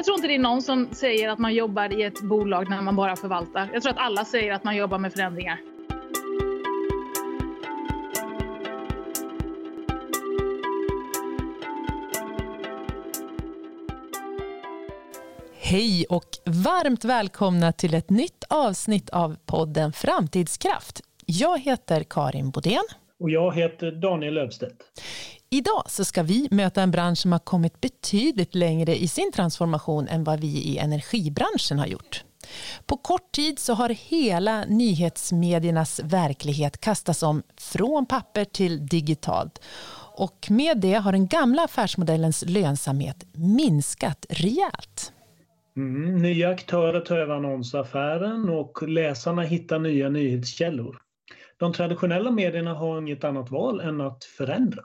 Jag tror inte det är någon som säger att man jobbar i ett bolag när man bara förvaltar. Jag tror att alla säger att man jobbar med förändringar. Hej och varmt välkomna till ett nytt avsnitt av podden Framtidskraft. Jag heter Karin Bodén. Och jag heter Daniel Löfstedt. Idag så ska vi möta en bransch som har kommit betydligt längre i sin transformation än vad vi i energibranschen har gjort. På kort tid så har hela nyhetsmediernas verklighet kastats om från papper till digitalt. Och med det har den gamla affärsmodellens lönsamhet minskat rejält. Mm, nya aktörer tar över annonsaffären och läsarna hittar nya nyhetskällor. De traditionella medierna har inget annat val än att förändra.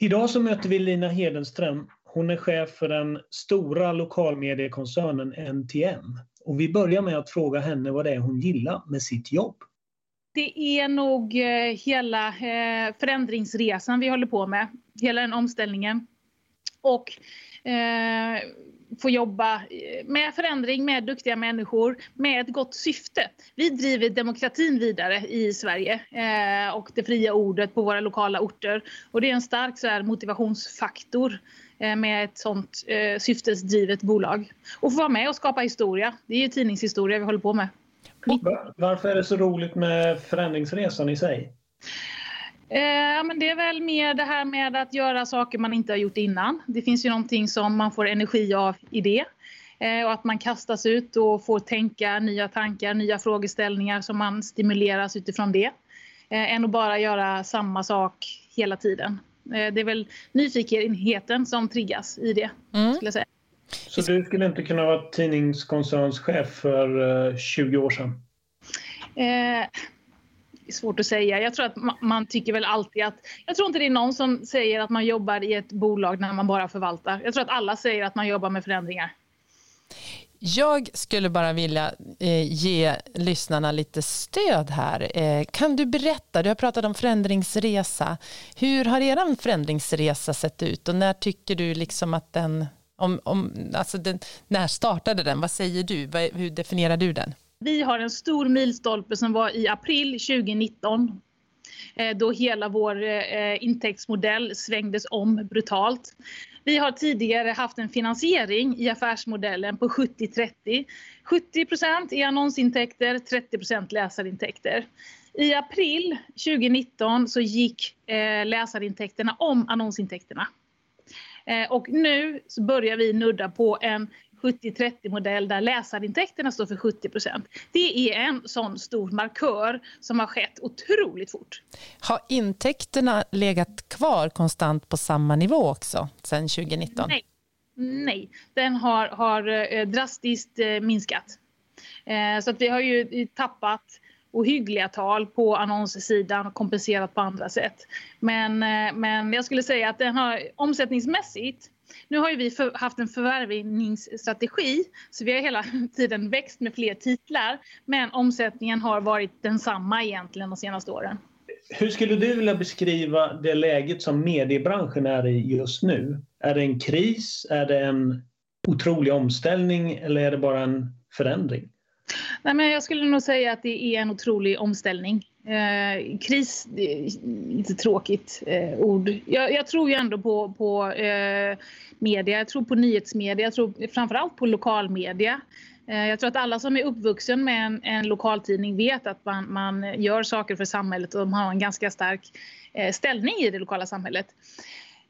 Idag så möter vi Lina Hedenström. Hon är chef för den stora lokalmediekoncernen NTM. Och vi börjar med att fråga henne vad det är hon gillar med sitt jobb. Det är nog eh, hela eh, förändringsresan vi håller på med. Hela den omställningen. Och eh, få jobba eh, med förändring, med duktiga människor, med ett gott syfte. Vi driver demokratin vidare i Sverige eh, och det fria ordet på våra lokala orter. Och det är en stark så här, motivationsfaktor eh, med ett sånt eh, syftesdrivet bolag. Och få vara med och skapa historia. Det är ju tidningshistoria vi håller på med. Varför är det så roligt med förändringsresan i sig? Eh, men det är väl mer det här med att göra saker man inte har gjort innan. Det finns ju någonting som man får energi av i det. Eh, och att man kastas ut och får tänka nya tankar, nya frågeställningar som man stimuleras utifrån det. Eh, än att bara göra samma sak hela tiden. Eh, det är väl nyfikenheten som triggas i det. Mm. Skulle jag säga. Så du skulle inte kunna vara tidningskoncernschef för 20 eh, år sedan? Svårt att säga. Jag tror att man, tycker väl alltid att... Jag tror inte det är någon som säger att man jobbar i ett bolag när man bara förvaltar. Jag tror att alla säger att man jobbar med förändringar. Jag skulle bara vilja eh, ge lyssnarna lite stöd här. Eh, kan du berätta, du har pratat om förändringsresa. Hur har er förändringsresa sett ut och när tycker du liksom att den, om, om, alltså den, när startade den? Vad säger du? Hur definierar du den? Vi har en stor milstolpe som var i april 2019 eh, då hela vår eh, intäktsmodell svängdes om brutalt. Vi har tidigare haft en finansiering i affärsmodellen på 70-30. 70 är annonsintäkter, 30% läsarintäkter. I april 2019 så gick eh, läsarintäkterna om annonsintäkterna. Och nu så börjar vi nudda på en 70-30 modell där läsarintäkterna står för 70% Det är en sån stor markör som har skett otroligt fort. Har intäkterna legat kvar konstant på samma nivå också sedan 2019? Nej, Nej. den har, har eh, drastiskt eh, minskat. Eh, så att vi har ju tappat ohyggliga tal på annonssidan och kompenserat på andra sätt. Men, men jag skulle säga att den har omsättningsmässigt nu har ju vi för, haft en förvärvningsstrategi så vi har hela tiden växt med fler titlar men omsättningen har varit densamma egentligen de senaste åren. Hur skulle du vilja beskriva det läget som mediebranschen är i just nu? Är det en kris? Är det en otrolig omställning eller är det bara en förändring? Nej, men jag skulle nog säga att det är en otrolig omställning. Eh, kris, lite tråkigt eh, ord. Jag, jag, tror ju ändå på, på eh, media, jag tror på nyhetsmedia, jag tror framförallt på lokalmedia. Eh, jag tror att alla som är uppvuxen med en, en lokaltidning vet att man, man, gör saker för samhället och man har en ganska stark eh, ställning i det lokala samhället.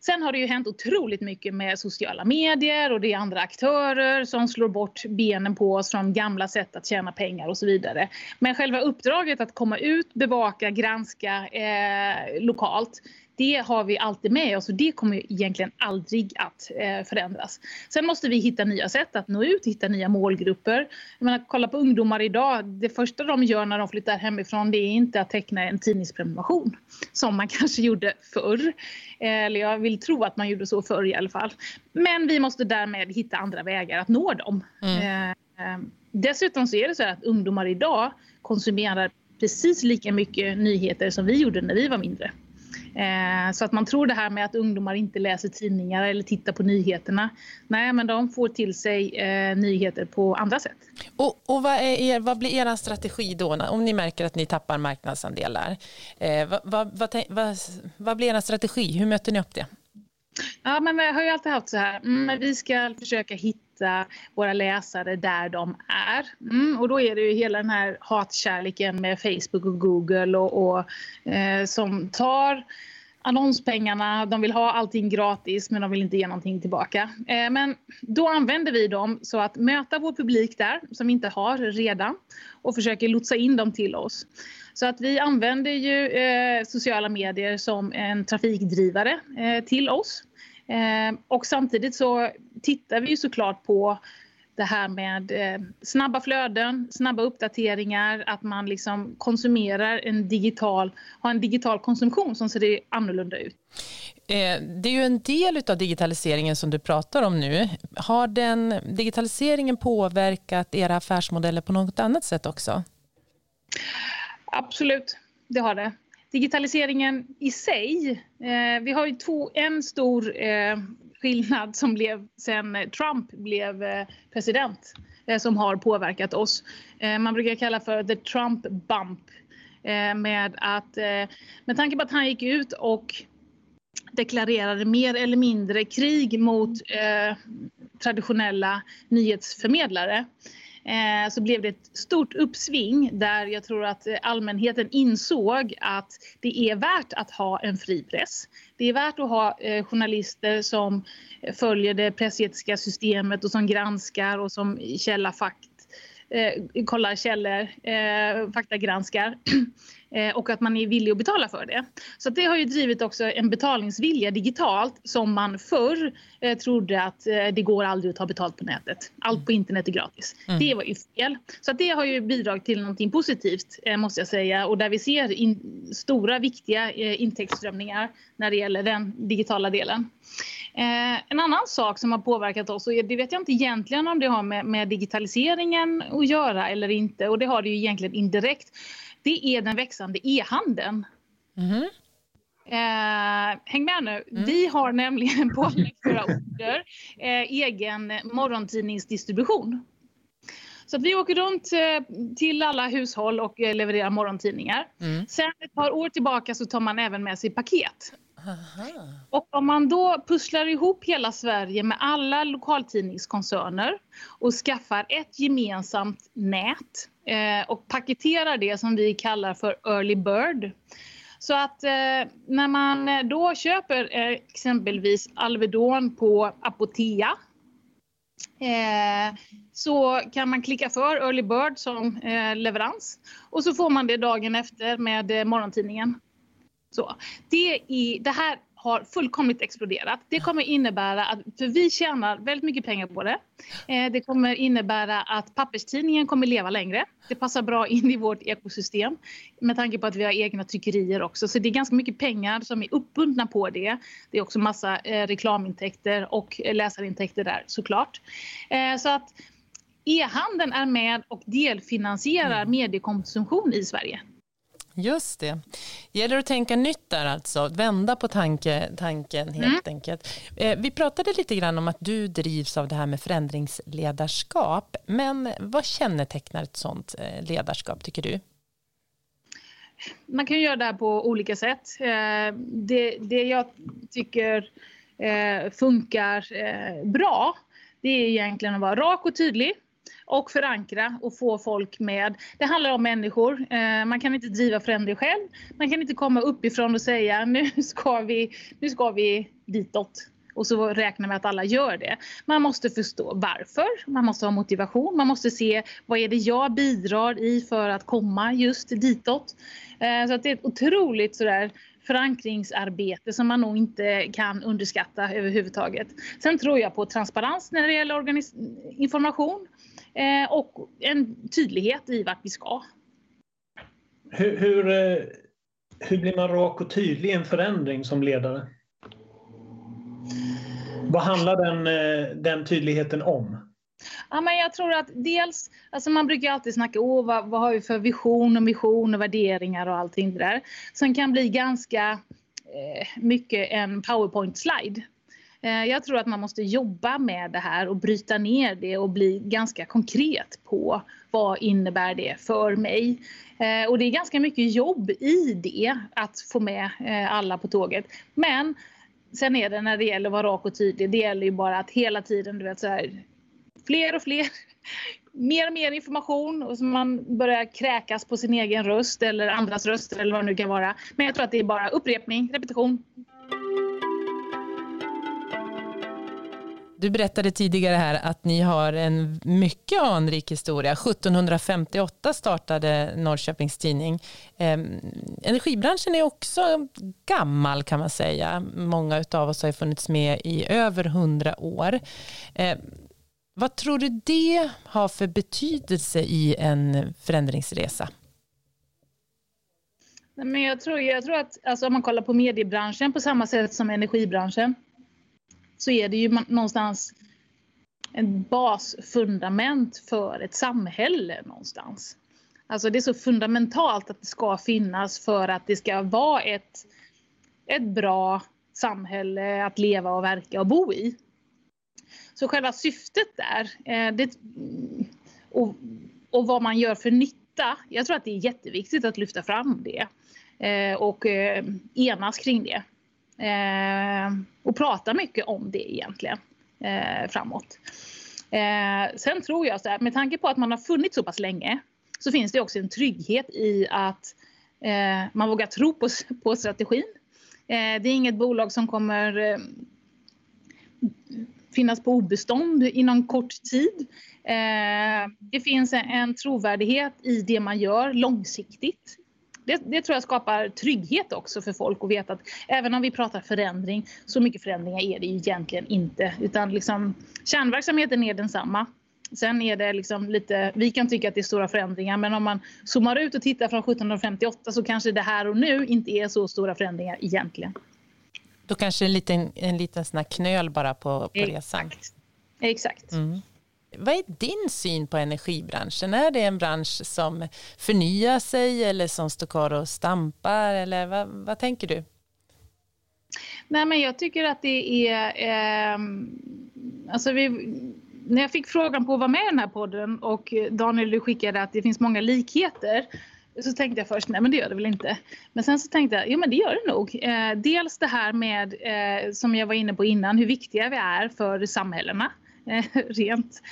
Sen har det ju hänt otroligt mycket med sociala medier och det är andra aktörer som slår bort benen på oss från gamla sätt att tjäna pengar och så vidare. Men själva uppdraget att komma ut, bevaka, granska eh, lokalt det har vi alltid med oss och det kommer egentligen aldrig att eh, förändras. Sen måste vi hitta nya sätt att nå ut, hitta nya målgrupper. Jag menar, kolla på ungdomar idag. Det första de gör när de flyttar hemifrån det är inte att teckna en tidningsprenumeration som man kanske gjorde förr. Eller jag vill tro att man gjorde så förr i alla fall. Men vi måste därmed hitta andra vägar att nå dem. Mm. Eh, dessutom så är det så att ungdomar idag konsumerar precis lika mycket nyheter som vi gjorde när vi var mindre. Eh, så att man tror det här med att ungdomar inte läser tidningar eller tittar på nyheterna. Nej, men de får till sig eh, nyheter på andra sätt. Och, och vad, er, vad, blir er strategi då om ni märker att ni tappar marknadsandelar? Eh, vad, vad, vad, blir er strategi? Hur möter ni upp det? Ja, men vi har ju alltid haft så här, mm, vi ska försöka hitta våra läsare där de är. Mm, och då är det ju hela den här hatkärleken med Facebook och Google och, och eh, som tar annonspengarna, de vill ha allting gratis men de vill inte ge någonting tillbaka. Eh, men då använder vi dem så att möta vår publik där som vi inte har redan och försöker lotsa in dem till oss. Så att vi använder ju eh, sociala medier som en trafikdrivare eh, till oss. Eh, och samtidigt så tittar vi ju såklart på det här med eh, snabba flöden, snabba uppdateringar, att man liksom konsumerar en digital, har en digital konsumtion som ser annorlunda ut. Eh, det är ju en del av digitaliseringen som du pratar om nu. Har den digitaliseringen påverkat era affärsmodeller på något annat sätt också? Absolut, det har det. Digitaliseringen i sig, eh, vi har ju två, en stor eh, skillnad som blev sen Trump blev eh, president eh, som har påverkat oss. Eh, man brukar kalla för the Trump bump eh, med att eh, med tanke på att han gick ut och deklarerade mer eller mindre krig mot eh, traditionella nyhetsförmedlare Eh, Eh, så blev det ett stort uppsving där jag tror att eh, allmänheten insåg att det är värt att ha en fri press. Det är värt att ha eh, journalister som följer det pressetiska systemet och som granskar och som källafakt eh, kollar källor, eh, faktagranskar och att man är villig att betala för det. Så det har ju drivit också en betalningsvilja digitalt som man förr eh, trodde att eh, det går aldrig att ta betalt på nätet. Allt på internet är gratis. Mm. Det var ju fel. Så det har ju bidragit till någonting positivt eh, måste jag säga och där vi ser in, stora viktiga eh, intäktsströmningar när det gäller den digitala delen. Eh, en annan sak som har påverkat oss, och det vet jag inte egentligen om det har med, med digitaliseringen att göra eller inte, och det har det ju egentligen indirekt, det är den växande e-handeln. Mm. Eh, häng med nu. Mm. Vi har nämligen på några orter eh, egen morgontidningsdistribution. Så att vi åker runt eh, till alla hushåll och eh, levererar morgontidningar. Mm. Sen ett par år tillbaka så tar man även med sig paket. Aha. Och om man då pusslar ihop hela Sverige med alla lokaltidningskoncerner och skaffar ett gemensamt nät eh, och paketerar det som vi kallar för early bird. Så att eh, när man eh, då köper eh, exempelvis Alvedon på Apotea Eh, så kan man klicka för Early Bird som eh, leverans och så får man det dagen efter med eh, morgontidningen. Så, det, i, det här har fullkomligt exploderat. Det kommer innebära att, för vi tjänar väldigt mycket pengar på det. Eh, det kommer innebära att papperstidningen kommer leva längre. Det passar bra in i vårt ekosystem med tanke på att vi har egna tryckerier också. Så det är ganska mycket pengar som är uppbundna på det. Det är också massa eh, reklamintäkter och läsarintäkter där såklart. Eh, så att e-handeln är med och delfinansierar mm. mediekonsumtion i Sverige. Just det. gäller att tänka nytt där alltså, vända på tanke, tanken helt mm. enkelt. Eh, vi pratade lite grann om att du drivs av det här med förändringsledarskap. Men vad kännetecknar ett sådant eh, ledarskap tycker du? Man kan göra det här på olika sätt. Eh, det, det jag tycker eh, funkar bra, det är egentligen att vara rak och tydlig och förankra och få folk med. Det handlar om människor. Eh, man kan inte driva förändring själv. Man kan inte komma uppifrån och säga nu ska vi, nu ska vi ditåt och så räknar med att alla gör det. Man måste förstå varför, man måste ha motivation, man måste se vad är det jag bidrar i för att komma just ditåt. Eh, så att det är ett otroligt sådär förankringsarbete som man nog inte kan underskatta överhuvudtaget. Sen tror jag på transparens när det gäller information och en tydlighet i vart vi ska. Hur, hur, eh, hur blir man rak och tydlig i en förändring som ledare? Vad handlar den, eh, den tydligheten om? Ja, men jag tror att dels, alltså man brukar alltid snacka om vad, vad har vi för vision och mission och värderingar och allting det där. Som kan bli ganska mycket en powerpoint-slide. Eh, jag tror att man måste jobba med det här och bryta ner det och bli ganska konkret på vad innebär det för mig. Eh, och det är ganska mycket jobb i det, att få med eh, alla på tåget. Men sen är det när det gäller att vara rak och tydlig, det gäller ju bara att hela tiden, du vet så här, fler och fler, mer och mer information och så man börjar kräkas på sin egen röst eller andras röster eller vad det nu kan vara. Men jag tror att det är bara upprepning, repetition. Du berättade tidigare här att ni har en mycket anrik historia. 1758 startade Norrköpings Tidning. Ehm, energibranschen är också gammal kan man säga. Många av oss har funnits med i över hundra år. Ehm, vad tror du det har för betydelse i en förändringsresa? Men jag, tror, jag tror att alltså om man kollar på mediebranschen på samma sätt som energibranschen så är det ju någonstans en basfundament för ett samhälle någonstans. Alltså det är så fundamentalt att det ska finnas för att det ska vara ett, ett bra samhälle att leva och verka och bo i. Så själva syftet där eh, det, och, och vad man gör för nytta, jag tror att det är jätteviktigt att lyfta fram det eh, och eh, enas kring det. Eh, och prata mycket om det egentligen eh, framåt. Eh, sen tror jag så här, med tanke på att man har funnits så pass länge så finns det också en trygghet i att eh, man vågar tro på, på strategin. Eh, det är inget bolag som kommer eh, finnas på obestånd inom kort tid. Eh, det finns en trovärdighet i det man gör långsiktigt det, det, tror jag skapar trygghet också för folk att veta att även om vi pratar förändring, så mycket förändringar är det ju egentligen inte. Utan liksom, kärnverksamheten är densamma. Sen är det liksom lite, vi kan tycka att det är stora förändringar men om man zoomar ut och tittar från 1758 så kanske det här och nu inte är så stora förändringar egentligen. Då kanske en liten, en liten sån knöl bara på, på Exakt. resan. Exakt. Mm. Vad är din syn på energibranschen? Är det en bransch som förnyar sig eller som står kvar och stampar? Eller vad, vad tänker du? Nej, men jag tycker att det är... Eh, alltså vi, när jag fick frågan på att vara med i den här podden och Daniel du skickade att det finns många likheter så tänkte jag först, nej men det gör det väl inte. Men sen så tänkte jag, jo men det gör det nog. Eh, dels det här med, eh, som jag var inne på innan, hur viktiga vi är för samhällena. Rent.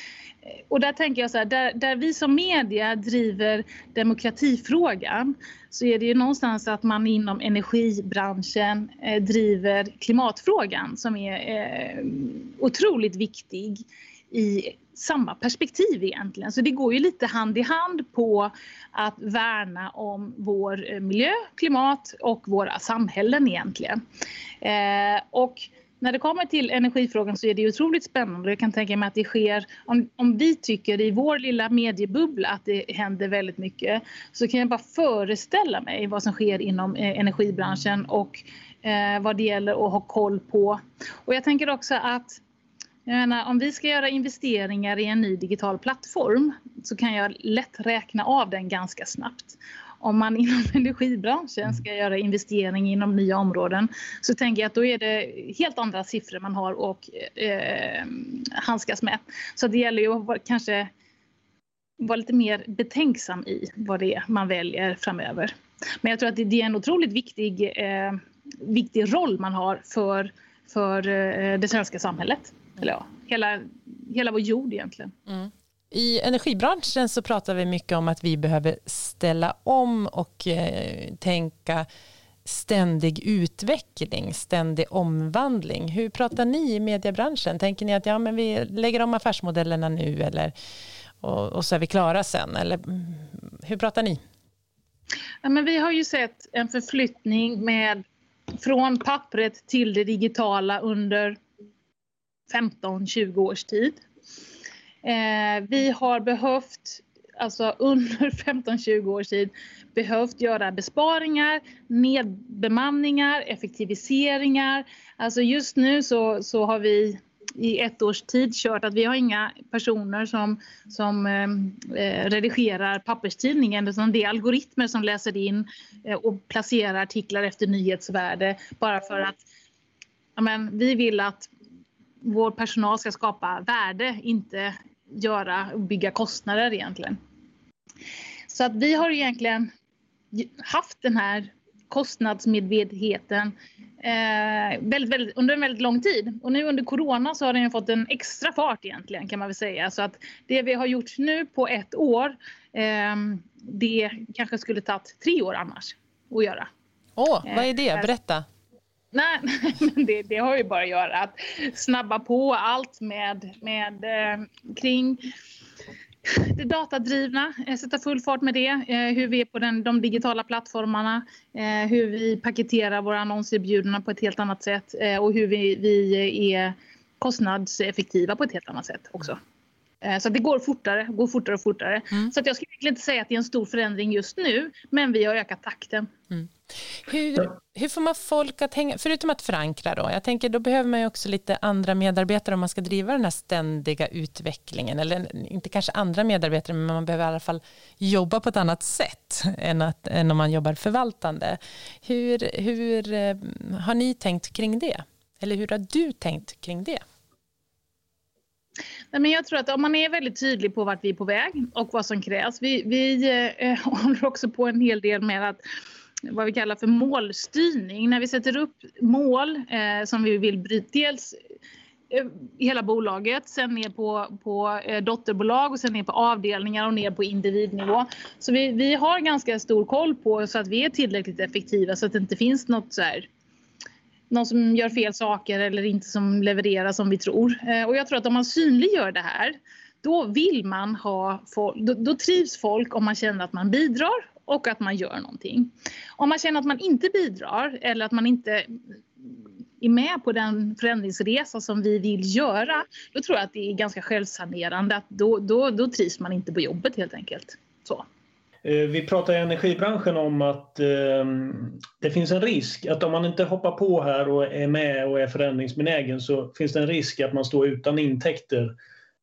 Eh, och där tänker jag så här, där, där, vi som media driver demokratifrågan så är det ju någonstans att man inom energibranschen eh, driver klimatfrågan som är eh, otroligt viktig i samma perspektiv egentligen. Så det går ju lite hand i hand på att värna om vår eh, miljö, klimat och våra samhällen egentligen. Eh, och när det kommer till energifrågan så är det otroligt spännande. Jag kan tänka mig att det sker, om, om vi tycker i vår lilla mediebubbla att det händer väldigt mycket, så kan jag bara föreställa mig vad som sker inom eh, energibranschen och eh, vad det gäller att ha koll på. Och jag tänker också att jag menar, om vi ska göra investeringar i en ny digital plattform så kan jag lätt räkna av den ganska snabbt om man inom energibranschen ska mm. göra investering inom nya områden så tänker jag att då är det helt andra siffror man har och eh, handskas med. Så det gäller ju att kanske vara lite mer betänksam i vad det är man väljer framöver. Men jag tror att det är en otroligt viktig, eh, viktig roll man har för, för eh, det svenska samhället. Eller ja, hela, hela vår jord egentligen. Mm. I energibranschen så pratar vi mycket om att vi behöver ställa om och eh, tänka ständig utveckling, ständig omvandling. Hur pratar ni i mediebranschen? Tänker ni att ja, men vi lägger om affärsmodellerna nu eller, och, och så är vi klara sen? Eller, mm, hur pratar ni? Ja, men vi har ju sett en förflyttning med, från pappret till det digitala under 15-20 års tid. Eh, vi har behövt, alltså under 15-20 års tid, behövt göra besparingar, nedbemanningar, effektiviseringar. Alltså just nu så, så har vi i ett års tid kört att vi har inga personer som, som eh, eh redigerar papperstidningen utan det är algoritmer som läser in eh, och placerar artiklar efter nyhetsvärde bara för att amen, vi vill att vår personal ska skapa värde, inte göra och bygga kostnader egentligen. Så att vi har egentligen haft den här kostnadsmedvetenheten eh, väldigt, väldigt, under en väldigt lång tid. Och nu under corona så har den fått en extra fart egentligen kan man väl säga. Så att det vi har gjort nu på ett år, eh, det kanske skulle tagit tre år annars att göra. Åh, vad är det? Eh, Berätta. Nej, men det, det, har ju bara att göra att snabba på allt med, med eh, kring det datadrivna, eh, sätta full fart med det, eh, hur vi är på den, de digitala plattformarna, eh, hur vi paketerar våra annonserbjudanden på ett helt annat sätt eh, och hur vi, vi är kostnadseffektiva på ett helt annat sätt också. Så det går fortare, går fortare och fortare. Mm. Så att jag skulle egentligen inte säga att det är en stor förändring just nu, men vi har ökat takten. Mm. Hur, hur får man folk att hänga, förutom att förankra då, jag tänker då behöver man ju också lite andra medarbetare om man ska driva den här ständiga utvecklingen, eller inte kanske andra medarbetare, men man behöver i alla fall jobba på ett annat sätt än, att, än om man jobbar förvaltande. Hur, hur eh, har ni tänkt kring det? Eller hur har du tänkt kring det? Nej, men jag tror att om man är väldigt tydlig på vart vi är på väg och vad som krävs. Vi, vi eh, håller också på en hel del med att vad vi kallar för målstyrning. När vi sätter upp mål eh, som vi vill bryta, dels eh, hela bolaget, sen ner på, på eh, dotterbolag och sen ner på avdelningar och ner på individnivå. Så vi, vi har ganska stor koll på så att vi är tillräckligt effektiva så att det inte finns något så här någon som gör fel saker eller inte som levererar som vi tror. Eh, och jag tror att om man synliggör det här då vill man ha folk, då, då trivs folk om man känner att man bidrar och att man gör någonting. Om man känner att man inte bidrar eller att man inte är med på den förändringsresa som vi vill göra, då tror jag att det är ganska självsanerande. Att då, då, då trivs man inte på jobbet helt enkelt. Så. Eh, vi pratar i energibranschen om att eh, det finns en risk att om man inte hoppar på här och är med och är förändringsbenägen så finns det en risk att man står utan intäkter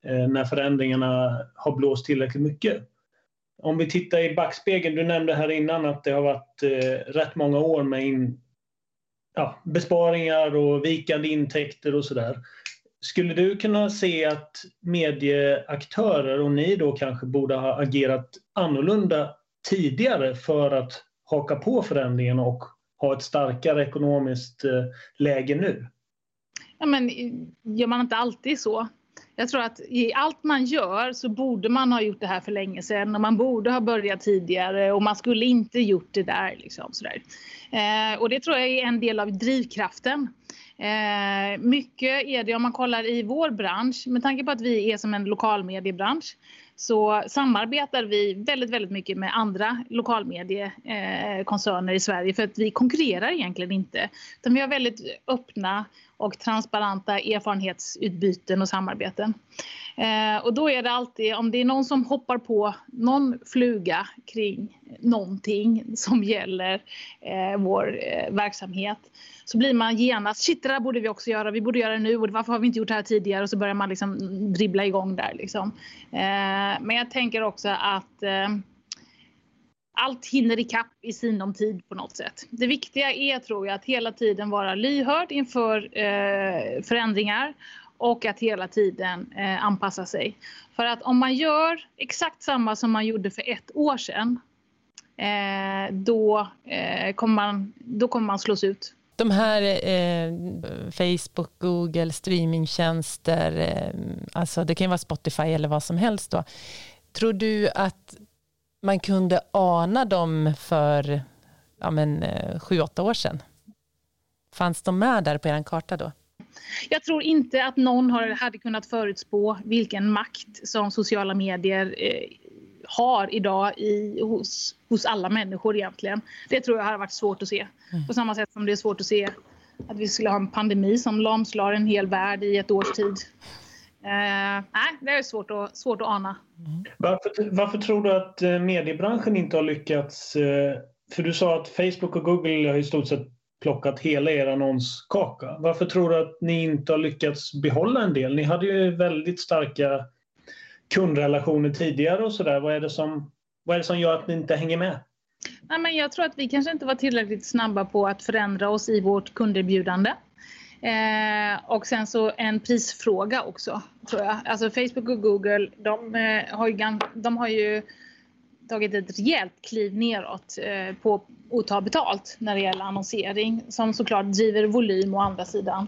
eh, när förändringarna har blåst tillräckligt mycket. Om vi tittar i backspegeln, du nämnde här innan att det har varit eh, rätt många år med in, ja, besparingar och vikande intäkter och sådär. Skulle du kunna se att medieaktörer och ni då kanske borde ha agerat annorlunda tidigare för att haka på förändringen och ha ett starkare ekonomiskt eh, läge nu? Ja, men eh, gör man inte alltid så? Jag tror att i allt man gör så borde man ha gjort det här för länge sedan och man borde ha börjat tidigare och man skulle inte gjort det där. Liksom, sådär. Eh, och det tror jag är en del av drivkraften. Eh, mycket är det om man kollar i vår bransch, med tanke på att vi är som en lokalmediebransch, så samarbetar vi väldigt, väldigt mycket med andra lokalmediekoncerner i Sverige för att vi konkurrerar egentligen inte. Utan vi har väldigt öppna och transparenta erfarenhetsutbyten och samarbeten. Eh, och då är det alltid, om det är någon som hoppar på någon fluga kring någonting som gäller eh, vår eh, verksamhet så blir man genast, shit det där borde vi också göra, vi borde göra det nu och varför har vi inte gjort det här tidigare och så börjar man liksom dribbla igång där liksom. Eh, men jag tänker också att eh, allt hinner ikapp i sinom tid på något sätt. Det viktiga är tror jag att hela tiden vara lyhörd inför eh, förändringar och att hela tiden eh, anpassa sig. För att om man gör exakt samma som man gjorde för ett år sedan eh, då, eh, kommer man, då kommer man slås ut. De här eh, Facebook, Google, streamingtjänster, eh, alltså det kan ju vara Spotify eller vad som helst då. Tror du att man kunde ana dem för ja, men, eh, sju, åtta år sedan? Fanns de med där på er karta då? Jag tror inte att någon hade kunnat förutspå vilken makt som sociala medier eh, har idag i, hos, hos alla människor egentligen. Det tror jag har varit svårt att se. Mm. På samma sätt som det är svårt att se att vi skulle ha en pandemi som lamslår en hel värld i ett års tid. Uh, nej, det är svårt att, svårt att ana. Mm. Varför, varför tror du att eh, mediebranschen inte har lyckats? Eh, för du sa att Facebook och Google har i stort sett plockat hela er annonskaka. Varför tror du att ni inte har lyckats behålla en del? Ni hade ju väldigt starka kundrelationer tidigare och sådär. Vad, är det som, vad är det som gör att ni inte hänger med? Nej, men jag tror att vi kanske inte var tillräckligt snabba på att förändra oss i vårt kunderbjudande. Eh, och sen så en prisfråga också, tror jag. Alltså Facebook och Google, de, eh, har, ju, de har ju tagit ett rejält kliv neråt eh, på att ta betalt när det gäller annonsering som såklart driver volym å andra sidan.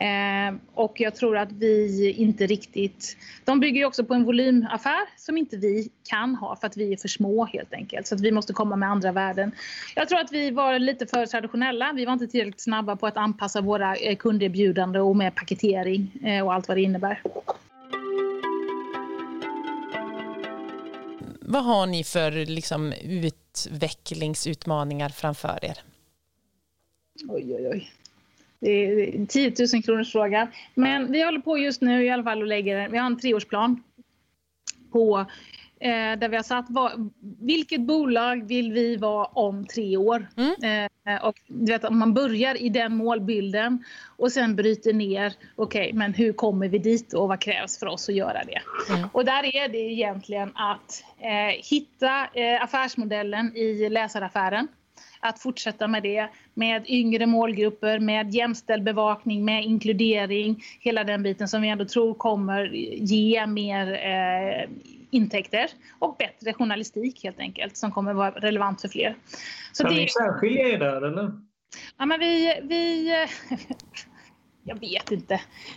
Eh, och jag tror att vi inte riktigt... De bygger ju också på en volymaffär som inte vi kan ha för att vi är för små helt enkelt. Så att vi måste komma med andra värden. Jag tror att vi var lite för traditionella. Vi var inte tillräckligt snabba på att anpassa våra eh, kunderbjudande och med paketering eh, och allt vad det innebär. Vad har ni för liksom, utvecklingsutmaningar framför er? Oj, oj, oj. Det är 10 000 kronors fråga. Men vi håller på just nu i alla fall och lägger, vi har en treårsplan på eh, där vi har satt vad, vilket bolag vill vi vara om tre år? Mm. Eh, och du vet, om man börjar i den målbilden och sen bryter ner, okej, okay, men hur kommer vi dit och vad krävs för oss att göra det? Mm. Och där är det egentligen att eh, hitta eh, affärsmodellen i läsaraffären att fortsätta med det med yngre målgrupper, med jämställd bevakning, med inkludering, hela den biten som vi ändå tror kommer ge mer eh, intäkter och bättre journalistik helt enkelt som kommer vara relevant för fler. Så kan det... ni särskilja er där eller? Ja, men vi, vi jag vet inte.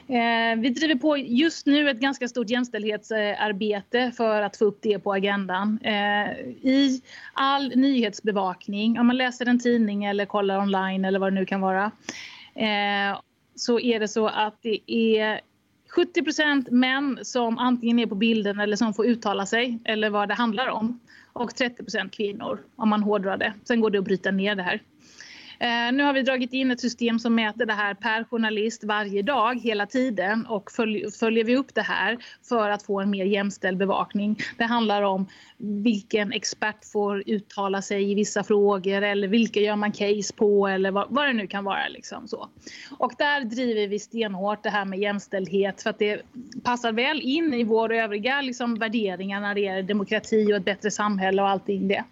Eh, vi driver på just nu ett ganska stort jämställdhetsarbete för att få upp det på agendan. Eh, I all nyhetsbevakning, om man läser en tidning eller kollar online eller vad det nu kan vara, eh, så är det så att det är 70% män som antingen är på bilden eller som får uttala sig eller vad det handlar om. Och 30% kvinnor om man hårdrar det. Sen går det att bryta ner det här. Eh, nu har vi dragit in ett system som mäter det här per journalist varje dag hela tiden och följer vi upp det här för att få en mer jämställd bevakning. Det handlar om vilken expert får uttala sig i vissa frågor eller vilka gör man case på eller vad, vad det nu kan vara. Liksom så. Och där driver vi stenhårt det här med jämställdhet för att det passar väl in i våra övriga liksom, värderingar när det gäller demokrati och ett bättre samhälle och allting det.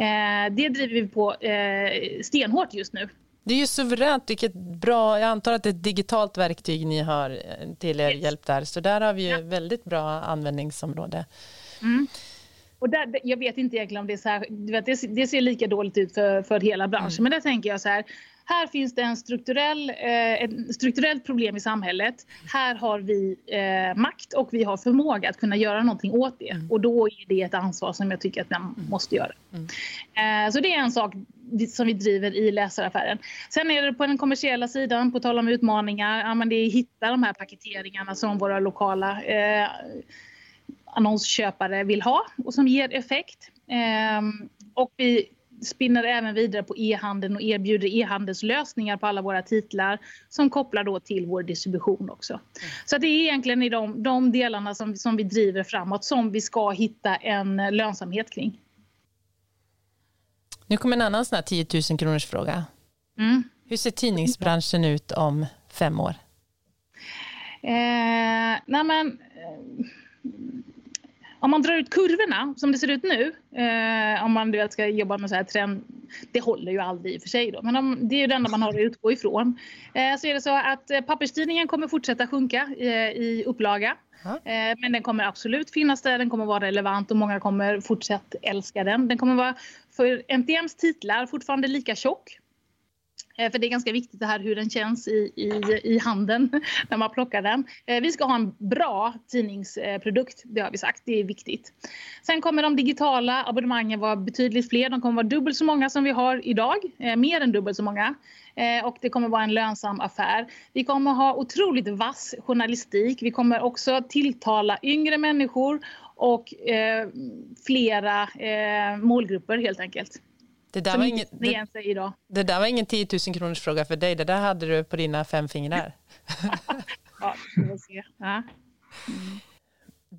Eh, det driver vi på eh, stenhårt just nu. Det är ju suveränt, vilket bra, jag antar att det är ett digitalt verktyg ni har eh, till er hjälp där, så där har vi ju ja. väldigt bra användningsområde. Mm. Och där, jag vet inte egentligen om det är så här, det, det ser lika dåligt ut för, för hela branschen, mm. men där tänker jag så här, här finns det en strukturell, eh, ett strukturellt problem i samhället. Här har vi eh, makt och vi har förmåga att kunna göra någonting åt det. Mm. Och då är det ett ansvar som jag tycker att man måste göra. Mm. Eh, så det är en sak som vi driver i läsaraffären. Sen är det på den kommersiella sidan, på tal om utmaningar, ja, men det är att hitta de här paketeringarna som våra lokala eh, annonsköpare vill ha och som ger effekt. Eh, och vi spinner även vidare på e-handeln och erbjuder e-handelslösningar på alla våra titlar som kopplar då till vår distribution också. Mm. Så det är egentligen i de, de delarna som, som vi driver framåt som vi ska hitta en lönsamhet kring. Nu kommer en annan sån här 10 000 kronors fråga. Mm. Hur ser tidningsbranschen ut om fem år? Eh, nej men, om man drar ut kurvorna som det ser ut nu, eh, om man vet, ska jobba med så här trend, det håller ju aldrig i och för sig då, men om, det är ju det enda man har att utgå ifrån. Eh, så är det så att eh, papperstidningen kommer fortsätta sjunka i, i upplaga. Mm. Men den kommer absolut finnas där, den kommer vara relevant och många kommer fortsatt älska den. Den kommer vara för NTMs titlar fortfarande lika tjock. Eh, för det är ganska viktigt det här hur den känns i, i, i handen när man plockar den. Eh, vi ska ha en bra tidningsprodukt, eh, det har vi sagt. Det är viktigt. Sen kommer de digitala abonnemangen vara betydligt fler. De kommer vara dubbelt så många som vi har idag. Mer än dubbelt så många. Och det kommer vara en lönsam affär. Vi kommer ha otroligt vass journalistik. Vi kommer också tilltala yngre människor och flera målgrupper helt enkelt. Det där, var ingen, det, det där var ingen 10 000 kronors fråga för dig, det där hade du på dina fem fingrar. ja, vi får se. Ja. Mm.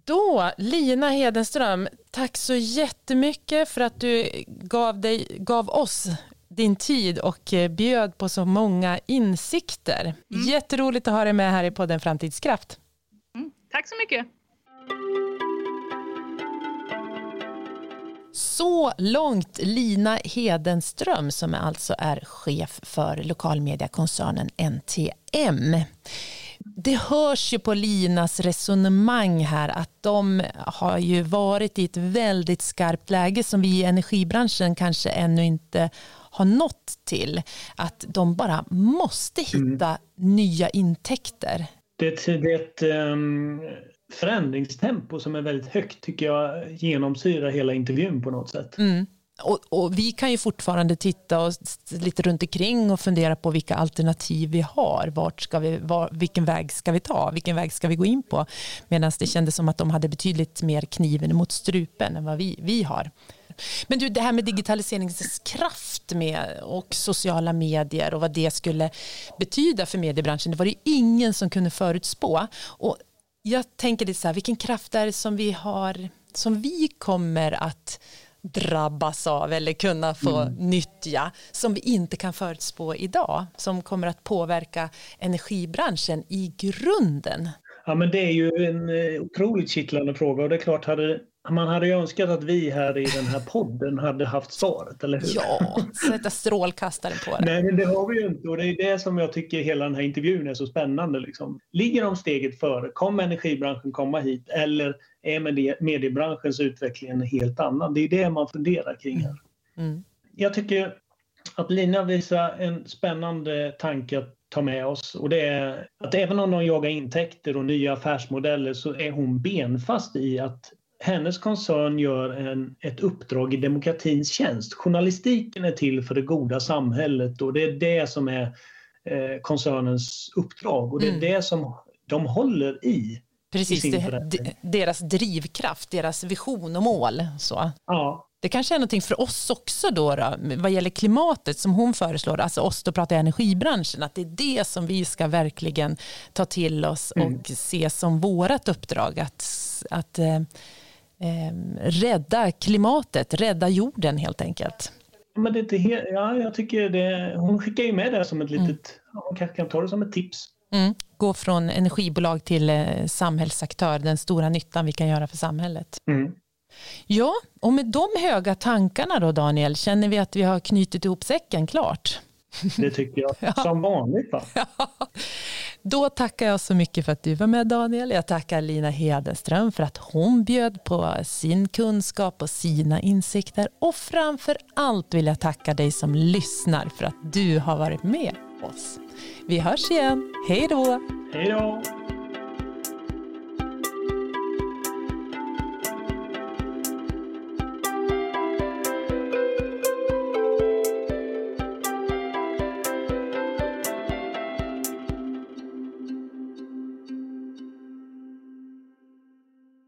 Då, Lina Hedenström, tack så jättemycket för att du gav, dig, gav oss din tid och eh, bjöd på så många insikter. Mm. Jätteroligt att ha dig med här i podden Framtidskraft. Mm. Tack så mycket. Så långt Lina Hedenström som alltså är chef för lokalmediakoncernen NTM. Det hörs ju på Linas resonemang här att de har ju varit i ett väldigt skarpt läge som vi i energibranschen kanske ännu inte har nått till. Att de bara måste hitta mm. nya intäkter. Det, det är ett um, förändringstempo som är väldigt högt tycker jag genomsyrar hela intervjun på något sätt. Mm. Och, och, vi kan ju fortfarande titta oss lite runt omkring och fundera på vilka alternativ vi har. Vart ska vi, var, vilken väg ska vi ta? Vilken väg ska vi gå in på? Medan det kändes som att de hade betydligt mer kniven mot strupen än vad vi, vi har. Men du, det här med digitaliseringskraft med, och sociala medier och vad det skulle betyda för mediebranschen, det var det ingen som kunde förutspå. Och jag tänker lite så här, vilken kraft är det som vi har, som vi kommer att drabbas av eller kunna få mm. nyttja som vi inte kan förutspå idag som kommer att påverka energibranschen i grunden? Ja men det är ju en eh, otroligt kittlande fråga och det är klart hade man hade ju önskat att vi här i den här podden hade haft svaret, eller hur? Ja, sätta strålkastaren på det. Nej, men det har vi ju inte och det är det som jag tycker hela den här intervjun är så spännande. Liksom. Ligger de steget före? Kommer energibranschen komma hit eller är mediebranschens utveckling en helt annan? Det är det man funderar kring här. Mm. Jag tycker att Lina visar en spännande tanke att ta med oss och det är att även om de jagar intäkter och nya affärsmodeller så är hon benfast i att hennes koncern gör en, ett uppdrag i demokratins tjänst. Journalistiken är till för det goda samhället och det är det som är eh, koncernens uppdrag och det är mm. det som de håller i. Precis, i det, deras drivkraft, deras vision och mål. Så. Ja. Det kanske är någonting för oss också då, då vad gäller klimatet som hon föreslår, alltså oss då pratar energibranschen, att det är det som vi ska verkligen ta till oss och mm. se som vårt uppdrag att, att eh, rädda klimatet, rädda jorden helt enkelt. Men det är ja, jag tycker det, hon skickar ju med det som ett litet, mm. man kanske kan ta det som ett tips. Mm. Gå från energibolag till eh, samhällsaktör, den stora nyttan vi kan göra för samhället. Mm. Ja, och med de höga tankarna då Daniel, känner vi att vi har knutit ihop säcken klart? Det tycker jag, som vanligt. Va? Då tackar jag så mycket för att du var med Daniel. Jag tackar Lina Hedenström för att hon bjöd på sin kunskap och sina insikter. Och framför allt vill jag tacka dig som lyssnar för att du har varit med oss. Vi hörs igen. Hej då! Hej då!